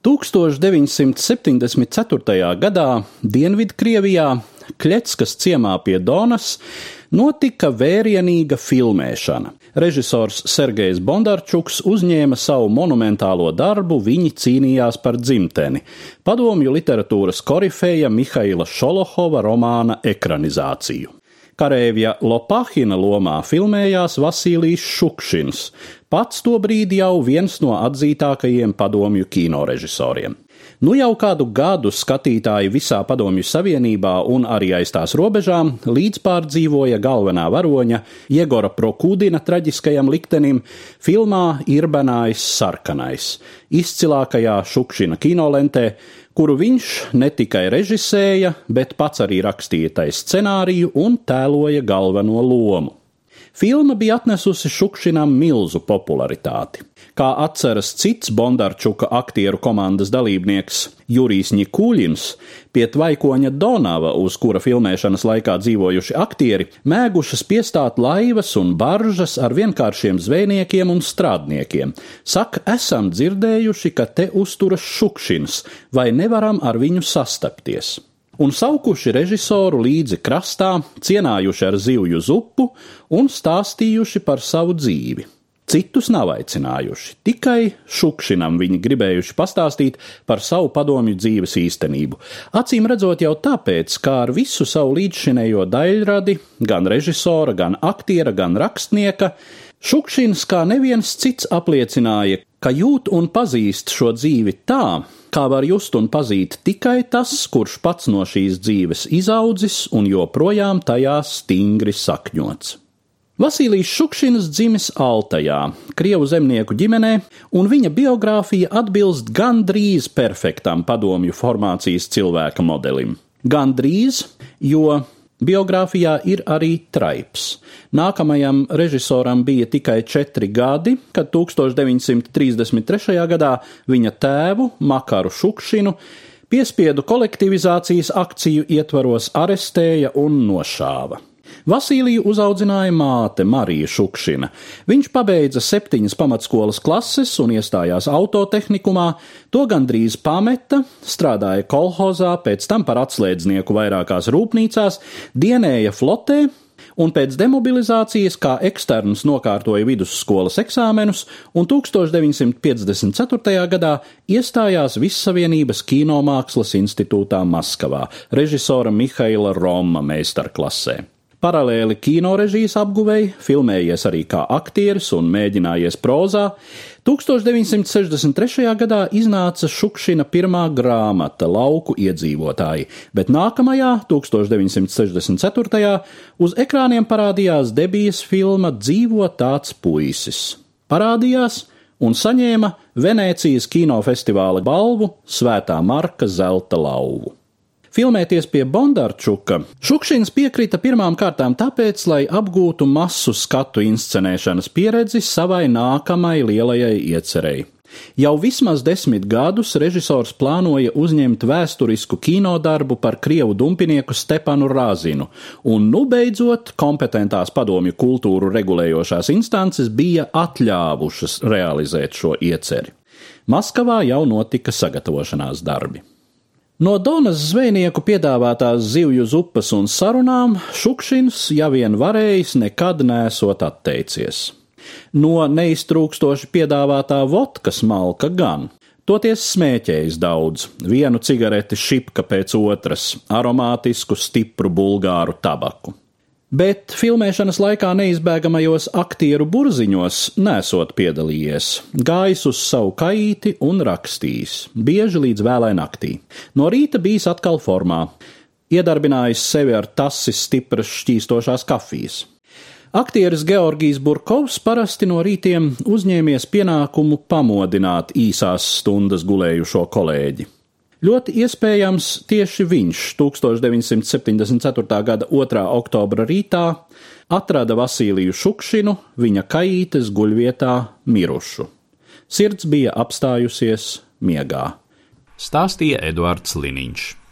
1974. gadā Dienvidkrievijā Kļetskas ciemā pie Donas notika vērienīga filmēšana. Režisors Sergejs Bondarčuks uzņēma savu monumentālo darbu Viņi cīnījās par dzimteni - padomju literatūras korifeja Mihaila Šolohova romāna ekranizāciju. Karēvja Lopahina lomā filmējās Vasilijs Šukšins, pats to brīdi jau viens no atzītākajiem padomju kinorežisoriem. Nu jau kādu gadu skatītāji visā Padomju Savienībā un arī aiz tās robežām līdzpārdzīvoja galvenā varoņa Jegora Prokūdina traģiskajam liktenim filmā Irbenājs sarkanais, izcilākajā Šukšina kinolentē, kuru viņš ne tikai režisēja, bet pats arī rakstīja tai scenāriju un tēloja galveno lomu. Filma bija atnesusi Šukšinam milzu popularitāti. Kā atceras cits Bondarčuka aktieru komandas dalībnieks Jurijs Ņikuļins, pie tvaikoņa Donava, uz kura filmēšanas laikā dzīvojuši aktieri, mēgušas piestāt laivas un baržas ar vienkāršiem zvejniekiem un strādniekiem. Saka, esam dzirdējuši, ka te uzturas Šukšins, vai nevaram ar viņu sastapties un saukuši režisoru līdzi krastā, cienājuši ar zivju zupu un stāstījuši par savu dzīvi. Citus nav aicinājuši, tikai šukšinam viņi gribējuši pastāstīt par savu padomju dzīves īstenību. Acīm redzot jau tāpēc, kā ar visu savu līdzšinējo daļradi, gan režisora, gan aktiera, gan rakstnieka, Šukšins kā neviens cits apliecināja, ka jūt un pazīst šo dzīvi tā, kā var just un pazīt tikai tas, kurš pats no šīs dzīves izaudzis un joprojām tajā stingri sakņots. Vasilijs Šukšins dzimis Altajā, Krievu zemnieku ģimenē, un viņa biogrāfija atbilst gandrīz perfektam padomju formācijas cilvēka modelim. Gandrīz, jo Biogrāfijā ir arī traips. Nākamajam režisoram bija tikai četri gadi, kad 1933. gadā viņa tēvu, Makaru Šukšinu, piespiedu kolektivizācijas akciju ietvaros arestēja un nošāva. Vasiliju uzaudzināja māte Marija Šukšina. Viņš pabeidza septiņas pamatskolas klases un iestājās autotehnikumā, to gandrīz pameta, strādāja kolhozā, pēc tam par atslēdznieku vairākās rūpnīcās, dienēja flotē, un pēc demobilizācijas kā eksterns nokārtoja vidusskolas eksāmenus un 1954. gadā iestājās Vissavienības kinomākslas institūtā Maskavā, režisora Mihaila Roma meistarklasē. Paralēli kinorežijas apguvēji, filmējies arī kā aktieris un mēģinājies prozā, 1963. gadā iznāca Šukšina pirmā grāmata Lauku iedzīvotāji, bet nākamajā, 1964. uz ekrāniem parādījās debijas filma Dzīvo tāds puisis. Parādījās un saņēma Venēcijas kinofestivāla balvu Svētā Marka zelta lauvu. Filmēties pie Bondarčuka Šukšins piekrita pirmām kārtām tāpēc, lai apgūtu masu skatu inscenēšanas pieredzi savai nākamai lielajai iecerēji. Jau vismaz desmit gadus režisors plānoja uzņemt vēsturisku kinodarbu par krievu dumpinieku Stepanu Rāzinu, un nu beidzot kompetentās padomju kultūru regulējošās instances bija atļāvušas realizēt šo ieceri. Maskavā jau notika sagatavošanās darbi. No Donas zvejnieku piedāvātās zivju zupas un sarunām Šukšins, ja vien varējis, nekad nesot atteicies. No neiztrūkstoši piedāvātā vodkas malka gan. Toties smēķējis daudz, vienu cigareti šipka pēc otras, aromātisku, stipru bulgāru tabaku bet filmēšanas laikā neizbēgamajos aktieru burziņos nesot piedalījies, gājis uz savu kaīti un rakstījis, bieži līdz vēlai naktī. No rīta bijis atkal formā, iedarbinājis sevi ar tasis stipras šķīstošās kafijas. Aktieris Georgijs Burkovs parasti no rītiem uzņēmies pienākumu pamodināt īsās stundas gulējušo kolēģi. Ļoti iespējams, tieši viņš 1974. gada 2. oktobra rītā atrada Vasiliju Šukšinu viņa kaītes guļvietā mirušu. Sirds bija apstājusies miegā. Stāstīja Eduards Liniņš.